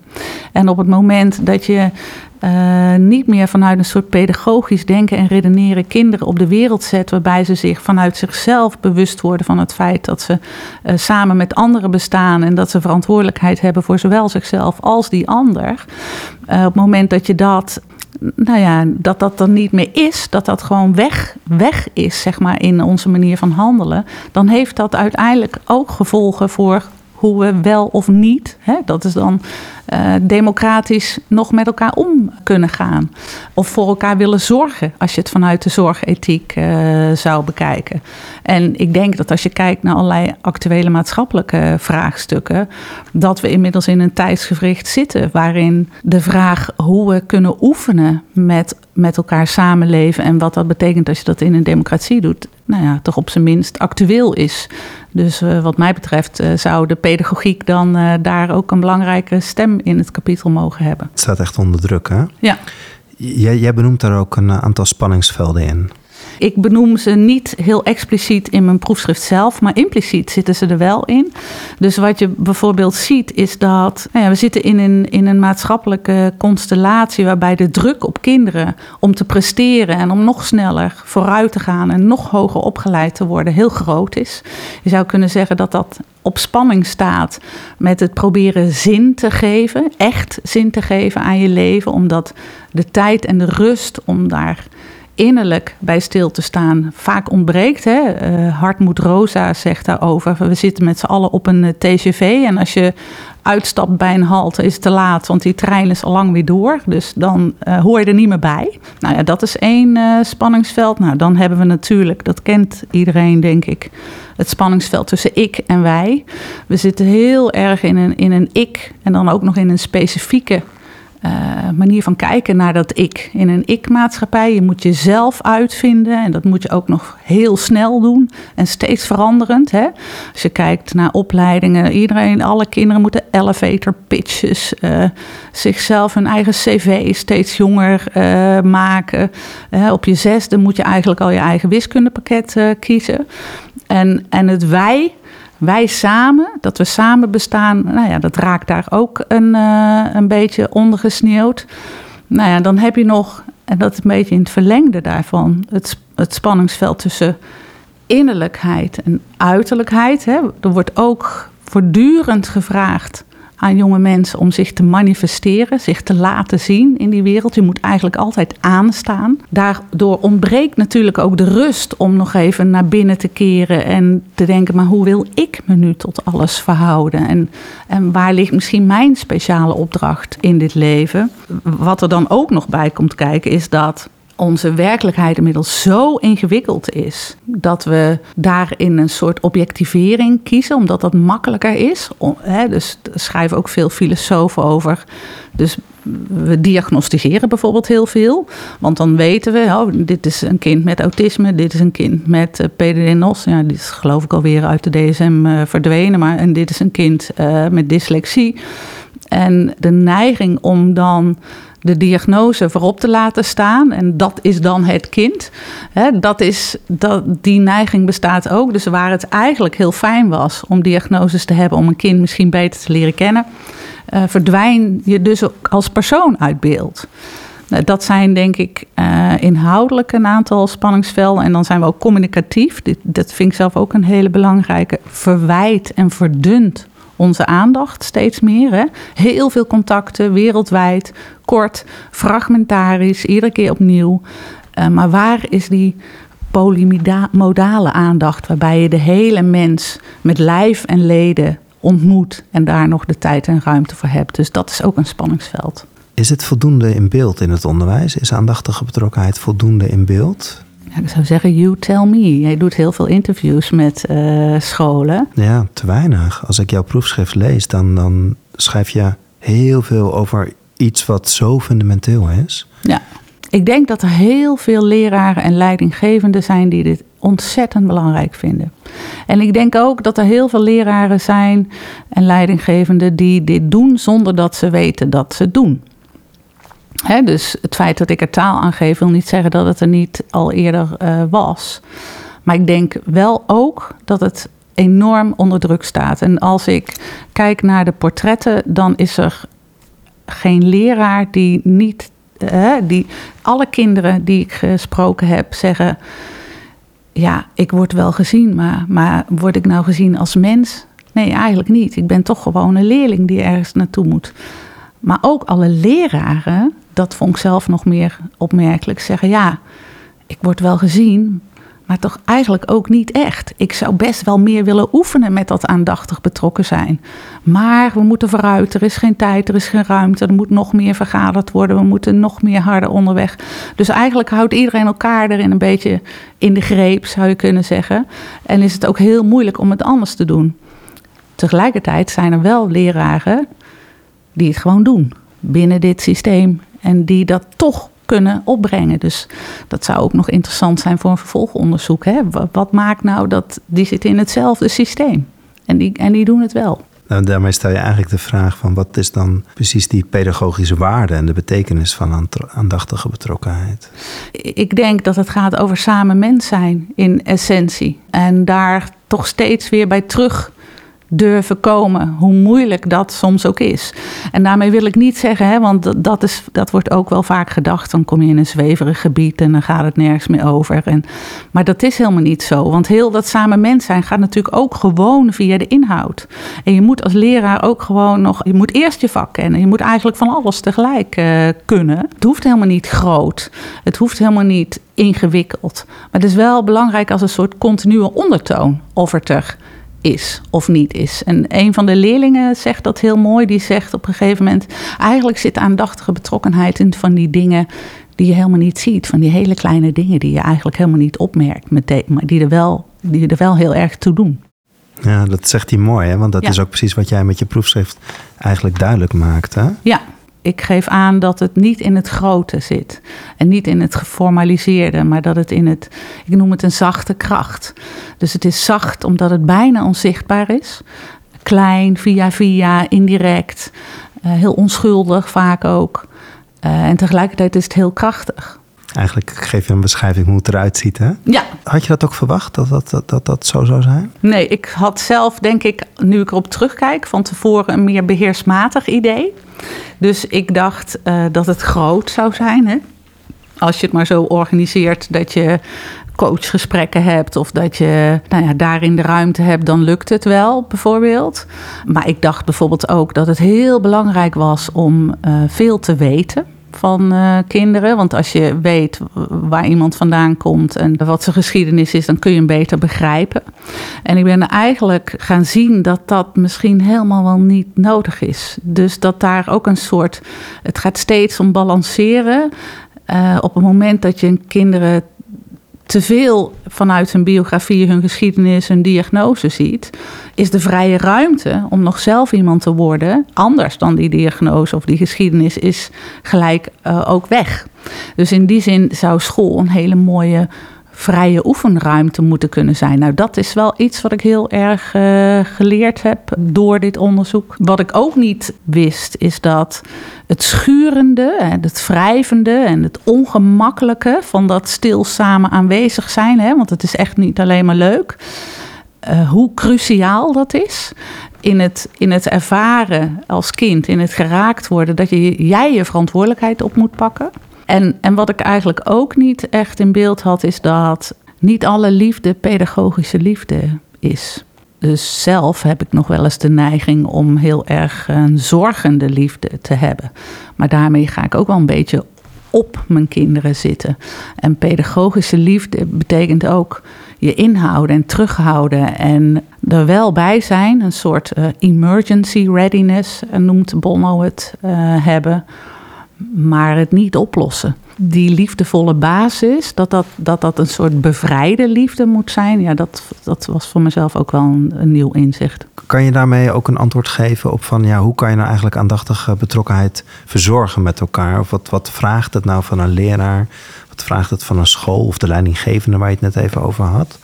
S2: En op het moment dat je uh, niet meer vanuit een soort pedagogisch denken en redeneren kinderen op de wereld zet, waarbij ze zich vanuit zichzelf bewust worden van het feit dat ze uh, samen met anderen bestaan en dat ze verantwoordelijkheid hebben voor zowel zichzelf als die ander. Op het moment dat je dat nou ja, dat dat er niet meer is, dat dat gewoon weg, weg is, zeg maar, in onze manier van handelen, dan heeft dat uiteindelijk ook gevolgen voor hoe we wel of niet, hè, dat is dan uh, democratisch nog met elkaar om kunnen gaan. Of voor elkaar willen zorgen, als je het vanuit de zorgethiek uh, zou bekijken. En ik denk dat als je kijkt naar allerlei actuele maatschappelijke vraagstukken, dat we inmiddels in een tijdsgevricht zitten waarin de vraag hoe we kunnen oefenen met, met elkaar samenleven en wat dat betekent als je dat in een democratie doet, nou ja, toch op zijn minst actueel is. Dus uh, wat mij betreft uh, zou de pedagogiek dan uh, daar ook een belangrijke stem in het kapitel mogen hebben.
S1: Het staat echt onder druk, hè?
S2: Ja.
S1: Jij benoemt daar ook een aantal spanningsvelden in.
S2: Ik benoem ze niet heel expliciet in mijn proefschrift zelf, maar impliciet zitten ze er wel in. Dus wat je bijvoorbeeld ziet is dat nou ja, we zitten in een, in een maatschappelijke constellatie waarbij de druk op kinderen om te presteren en om nog sneller vooruit te gaan en nog hoger opgeleid te worden heel groot is. Je zou kunnen zeggen dat dat op spanning staat met het proberen zin te geven, echt zin te geven aan je leven, omdat de tijd en de rust om daar innerlijk bij stil te staan vaak ontbreekt. Hè? Uh, Hartmoed Rosa zegt daarover. We zitten met z'n allen op een uh, TGV. En als je uitstapt bij een halte is het te laat, want die trein is al lang weer door. Dus dan uh, hoor je er niet meer bij. Nou ja, dat is één spanningsveld. Nou, dan hebben we natuurlijk, dat kent iedereen denk ik, het spanningsveld tussen ik en wij. We zitten heel erg in een, in een ik en dan ook nog in een specifieke uh, manier van kijken naar dat ik. In een ik-maatschappij, je moet jezelf uitvinden en dat moet je ook nog heel snel doen en steeds veranderend. Hè? Als je kijkt naar opleidingen, iedereen, alle kinderen moeten elevator pitches, uh, zichzelf hun eigen cv steeds jonger uh, maken. op je zesde moet je eigenlijk al je eigen wiskundepakket kiezen. En, en het wij wij samen, dat we samen bestaan, nou ja, dat raakt daar ook een, uh, een beetje ondergesneeuwd. Nou ja, dan heb je nog, en dat is een beetje in het verlengde daarvan, het, het spanningsveld tussen innerlijkheid en uiterlijkheid. Hè. Er wordt ook voortdurend gevraagd aan jonge mensen om zich te manifesteren, zich te laten zien in die wereld. Je moet eigenlijk altijd aanstaan. Daardoor ontbreekt natuurlijk ook de rust om nog even naar binnen te keren en te denken: maar hoe wil ik me nu tot alles verhouden? En, en waar ligt misschien mijn speciale opdracht in dit leven? Wat er dan ook nog bij komt kijken, is dat onze werkelijkheid inmiddels zo ingewikkeld is dat we daarin een soort objectivering kiezen, omdat dat makkelijker is. Hè, dus schrijven ook veel filosofen over. Dus we diagnosticeren bijvoorbeeld heel veel. Want dan weten we, oh, dit is een kind met autisme, dit is een kind met uh, PDD-NOS. Ja, dit is geloof ik alweer uit de DSM uh, verdwenen. Maar, en dit is een kind uh, met dyslexie. En de neiging om dan de diagnose voorop te laten staan. En dat is dan het kind. dat is, dat, die neiging bestaat ook. Dus waar het eigenlijk heel fijn was om diagnoses te hebben, om een kind misschien beter te leren kennen, uh, verdwijn je dus ook als persoon uit beeld. Nou, dat zijn denk ik uh, inhoudelijk een aantal spanningsvelden. En dan zijn we ook communicatief. Dit, dat vind ik zelf ook een hele belangrijke. Verwijt en verdunt onze aandacht steeds meer. Hè? Heel veel contacten wereldwijd, kort, fragmentarisch, iedere keer opnieuw. Uh, maar waar is die polymodale aandacht, waarbij je de hele mens met lijf en leden ontmoet en daar nog de tijd en ruimte voor hebt? Dus dat is ook een spanningsveld.
S1: Is het voldoende in beeld in het onderwijs? Is aandachtige betrokkenheid voldoende in beeld?
S2: Ik zou zeggen, you tell me. Jij doet heel veel interviews met uh, scholen.
S1: Ja, te weinig. Als ik jouw proefschrift lees, dan, dan schrijf je heel veel over iets wat zo fundamenteel is.
S2: Ja, ik denk dat er heel veel leraren en leidinggevenden zijn die dit ontzettend belangrijk vinden. En ik denk ook dat er heel veel leraren zijn en leidinggevenden die dit doen zonder dat ze weten dat ze het dus het feit dat ik er taal aan geef, wil niet zeggen dat het er niet al eerder uh, was. Maar ik denk wel ook dat het enorm onder druk staat. En als ik kijk naar de portretten, dan is er geen leraar die niet. Uh, die, alle kinderen die ik gesproken heb zeggen: Ja, ik word wel gezien, maar, maar word ik nou gezien als mens? Nee, eigenlijk niet. Ik ben toch gewoon een leerling die ergens naartoe moet. Maar ook alle leraren dat vond ik zelf nog meer opmerkelijk. Zeggen ja, ik word wel gezien, maar toch eigenlijk ook niet echt. Ik zou best wel meer willen oefenen met dat aandachtig betrokken zijn. Maar we moeten vooruit, er is geen tijd, er is geen ruimte, er moet nog meer vergaderd worden, we moeten nog meer harder onderweg. Dus eigenlijk houdt iedereen elkaar erin een beetje in de greep, zou je kunnen zeggen. En is het ook heel moeilijk om het anders te doen. Tegelijkertijd zijn er wel leraren die het gewoon doen binnen dit systeem en die dat toch kunnen opbrengen. Dus dat zou ook nog interessant zijn voor een vervolgonderzoek. Hè? Wat maakt nou dat die zitten in hetzelfde systeem en die, en die doen het wel?
S1: Nou, daarmee stel je eigenlijk de vraag van wat is dan precies die pedagogische waarde en de betekenis van aandachtige betrokkenheid?
S2: Ik denk dat het gaat over samen mens zijn in essentie. En daar toch steeds weer bij terug durven komen, hoe moeilijk dat soms ook is. En daarmee wil ik niet zeggen, hè, want dat, is, dat wordt ook wel vaak gedacht, dan kom je in een zweverig gebied en dan gaat het nergens meer over. En, maar dat is helemaal niet zo, want heel dat samen mens zijn gaat natuurlijk ook gewoon via de inhoud. En je moet als leraar ook gewoon nog, je moet eerst je vak kennen, je moet eigenlijk van alles tegelijk uh, kunnen. Het hoeft helemaal niet groot, het hoeft helemaal niet ingewikkeld, maar het is wel belangrijk als een soort continue ondertoon of er ter is of niet is. En een van de leerlingen zegt dat heel mooi. Die zegt op een gegeven moment: eigenlijk zit aandachtige betrokkenheid in van die dingen die je helemaal niet ziet. Van die hele kleine dingen die je eigenlijk helemaal niet opmerkt meteen, maar die er wel, die er wel heel erg toe doen.
S1: Ja, dat zegt hij mooi, hè? want dat is ook precies wat jij met je proefschrift eigenlijk duidelijk maakt. Hè?
S2: Ja, ik geef aan dat het niet in het grote zit. En niet in het geformaliseerde, maar dat het in het, ik noem het een zachte kracht. Dus het is zacht omdat het bijna onzichtbaar is. Klein, via via, indirect. Uh, heel onschuldig vaak ook. Uh, en tegelijkertijd is het heel krachtig.
S1: Eigenlijk geef je een beschrijving hoe het eruit ziet, hè?
S2: Ja.
S1: Had je dat ook verwacht, dat dat, dat, dat, dat zo zou zijn?
S2: Nee, ik had zelf, denk ik, nu ik erop terugkijk... van tevoren een meer beheersmatig idee. Dus ik dacht uh, dat het groot zou zijn, hè? Als je het maar zo organiseert dat je coachgesprekken hebt of dat je nou ja, daarin de ruimte hebt, dan lukt het wel, bijvoorbeeld. Maar ik dacht bijvoorbeeld ook dat het heel belangrijk was om uh, veel te weten van uh, kinderen. Want als je weet waar iemand vandaan komt en wat zijn geschiedenis is, dan kun je hem beter begrijpen. En ik ben eigenlijk gaan zien dat dat misschien helemaal wel niet nodig is. Dus dat daar ook een soort. Het gaat steeds om balanceren. Uh, op het moment dat je kinderen te veel vanuit hun biografie, hun geschiedenis, hun diagnose ziet, is de vrije ruimte om nog zelf iemand te worden, anders dan die diagnose of die geschiedenis, is gelijk uh, ook weg. Dus in die zin zou school een hele mooie vrije oefenruimte moeten kunnen zijn. Nou, dat is wel iets wat ik heel erg uh, geleerd heb door dit onderzoek. Wat ik ook niet wist, is dat het schurende en het wrijvende en het ongemakkelijke van dat stil samen aanwezig zijn, hè, want het is echt niet alleen maar leuk. Uh, hoe cruciaal dat is in het, in het ervaren als kind, in het geraakt worden, dat je, jij je verantwoordelijkheid op moet pakken. En, en wat ik eigenlijk ook niet echt in beeld had, is dat niet alle liefde pedagogische liefde is. Dus zelf heb ik nog wel eens de neiging om heel erg een zorgende liefde te hebben. Maar daarmee ga ik ook wel een beetje op mijn kinderen zitten. En pedagogische liefde betekent ook je inhouden en terughouden en er wel bij zijn. Een soort uh, emergency readiness noemt Bono het uh, hebben maar het niet oplossen. Die liefdevolle basis, dat dat, dat, dat een soort bevrijde liefde moet zijn, ja, dat, dat was voor mezelf ook wel een, een nieuw inzicht.
S1: Kan je daarmee ook een antwoord geven op van ja, hoe kan je nou eigenlijk aandachtige betrokkenheid verzorgen met elkaar? Of wat, wat vraagt het nou van een leraar? Wat vraagt het van een school of de leidinggevende waar je het net even over had?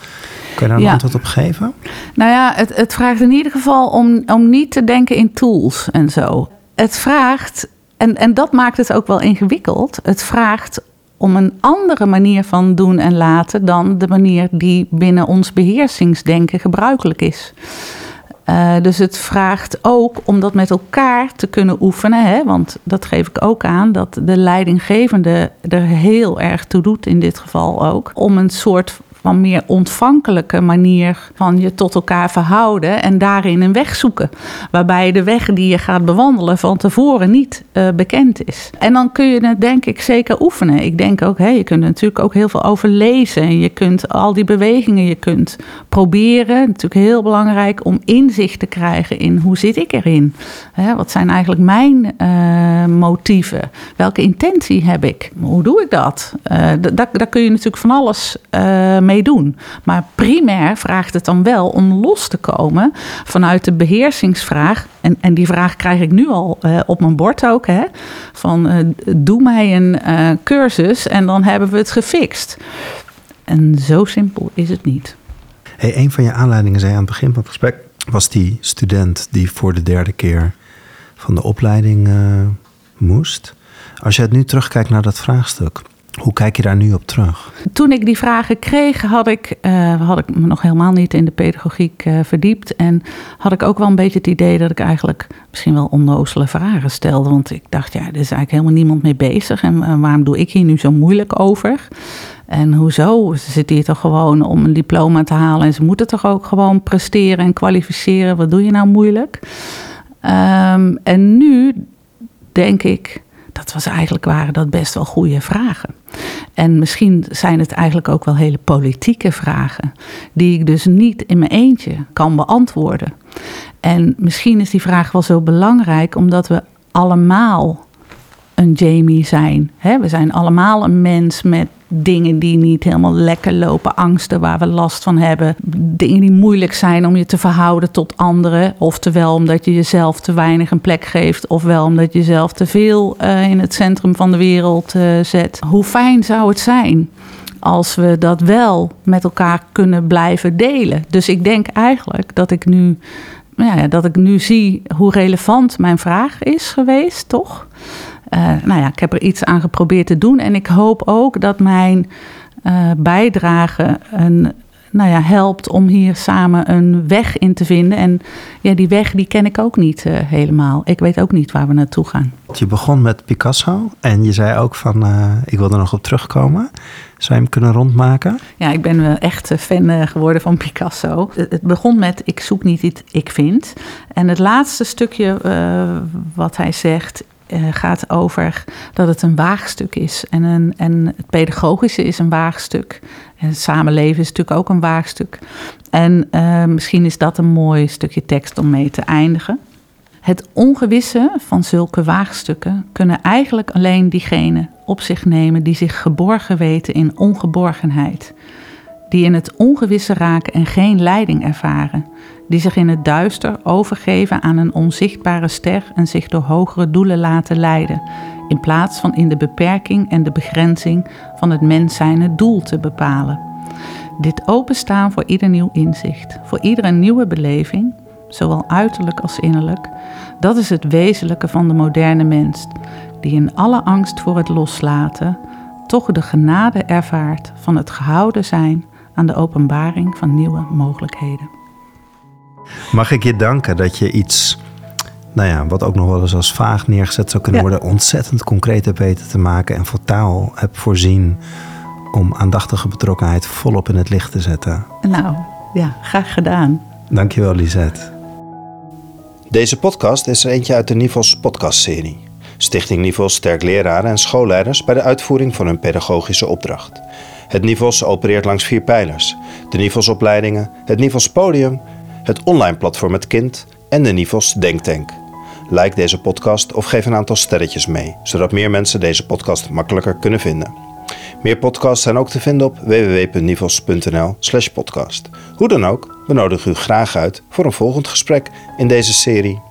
S1: Kun je daar een antwoord op geven?
S2: Nou ja, het, het vraagt in ieder geval om, om niet te denken in tools en zo. Het vraagt en, en dat maakt het ook wel ingewikkeld. Het vraagt om een andere manier van doen en laten dan de manier die binnen ons beheersingsdenken gebruikelijk is. Uh, dus het vraagt ook om dat met elkaar te kunnen oefenen. Hè? Want dat geef ik ook aan, dat de leidinggevende er heel erg toe doet, in dit geval ook. Om een soort van meer ontvankelijke manier van je tot elkaar verhouden en daarin een weg zoeken. Waarbij de weg die je gaat bewandelen van tevoren niet uh, bekend is. En dan kun je het denk ik zeker oefenen. Ik denk ook, hè, je kunt er natuurlijk ook heel veel over lezen. Je kunt al die bewegingen, je kunt proberen. Natuurlijk heel belangrijk om inzicht te krijgen in hoe zit ik erin? Hè, wat zijn eigenlijk mijn uh, motieven? Welke intentie heb ik? Hoe doe ik dat? Uh, daar, kun je natuurlijk van alles uh, mee doen. Maar primair vraagt het dan wel om los te komen vanuit de beheersingsvraag. En, en die vraag krijg ik nu al uh, op mijn bord ook. Hè, van uh, doe mij een cursus en dan hebben we het gefixt. En zo simpel is het niet.
S1: Hey, een van je aanleidingen, zei aan het begin van het gesprek, was die student die voor de derde keer van de opleiding moest. Als je het nu terugkijkt naar dat vraagstuk, hoe kijk je daar nu op terug?
S2: Toen ik die vragen kreeg, had ik, uh, had ik me nog helemaal niet in de pedagogiek uh, verdiept. En had ik ook wel een beetje het idee dat ik eigenlijk misschien wel onnozele vragen stelde. Want ik dacht, ja, er is eigenlijk helemaal niemand mee bezig. En uh, waarom doe ik hier nu zo moeilijk over? En hoezo? Ze zitten hier toch gewoon om een diploma te halen. En ze moeten toch ook gewoon presteren en kwalificeren. Wat doe je nou moeilijk? Um, en nu denk ik dat was eigenlijk, waren dat best wel goede vragen. En misschien zijn het eigenlijk ook wel hele politieke vragen, die ik dus niet in mijn eentje kan beantwoorden. En misschien is die vraag wel zo belangrijk omdat we allemaal een Jamie zijn. we zijn allemaal een mens met dingen die niet helemaal lekker lopen, angsten waar we last van hebben, dingen die moeilijk zijn om je te verhouden tot anderen, oftewel omdat je jezelf te weinig een plek geeft, ofwel omdat je jezelf te veel uh, in het centrum van de wereld uh, zet. Hoe fijn zou het zijn als we dat wel met elkaar kunnen blijven delen? Dus ik denk eigenlijk dat ik nu, ja, dat ik nu zie hoe relevant mijn vraag is geweest, toch? Uh, nou ja, ik heb er iets aan geprobeerd te doen. En ik hoop ook dat mijn uh, bijdrage een, nou ja, helpt om hier samen een weg in te vinden. En ja, die weg die ken ik ook niet uh, helemaal. Ik weet ook niet waar we naartoe gaan.
S1: Je begon met Picasso en je zei ook van ik wil er nog op terugkomen. Zou je hem kunnen rondmaken?
S2: Ja, ik ben wel echt fan geworden van Picasso. Het begon met ik zoek niet iets, ik vind. En het laatste stukje wat hij zegt gaat over dat het een waagstuk is. En, een, en het pedagogische is een waagstuk. En samenleven is natuurlijk ook een waagstuk. En uh, misschien is dat een mooi stukje tekst om mee te eindigen. Het ongewisse van zulke waagstukken kunnen eigenlijk alleen diegenen op zich nemen die zich geborgen weten in ongeborgenheid. Die in het ongewisse raken en geen leiding ervaren die zich in het duister overgeven aan een onzichtbare ster en zich door hogere doelen laten leiden, in plaats van in de beperking en de begrenzing van het mens zijn het doel te bepalen. Dit openstaan voor ieder nieuw inzicht, voor iedere nieuwe beleving, zowel uiterlijk als innerlijk, dat is het wezenlijke van de moderne mens, die in alle angst voor het loslaten toch de genade ervaart van het gehouden zijn aan de openbaring van nieuwe mogelijkheden.
S1: Mag ik je danken dat je iets, nou ja, wat ook nog wel eens als vaag neergezet zou kunnen worden, ontzettend concreet hebt weten te maken en voor taal hebt voorzien om aandachtige betrokkenheid volop in het licht te zetten.
S2: Nou, ja, graag gedaan.
S1: Dankjewel, Lisette. Deze podcast is er eentje uit de Nivels podcastserie. Stichting Nivels sterk leraren en schoolleiders bij de uitvoering van hun pedagogische opdracht. Het Nivels opereert langs vier pijlers: de Nivelsopleidingen, het Nivels Podium het online platform Het Kind en de Nivos Denktank. Like deze podcast of geef een aantal sterretjes mee, zodat meer mensen deze podcast makkelijker kunnen vinden. Meer podcasts zijn ook te vinden op www.nivos.nl/podcast. Hoe dan ook, we nodigen u graag uit voor een volgend gesprek in deze serie.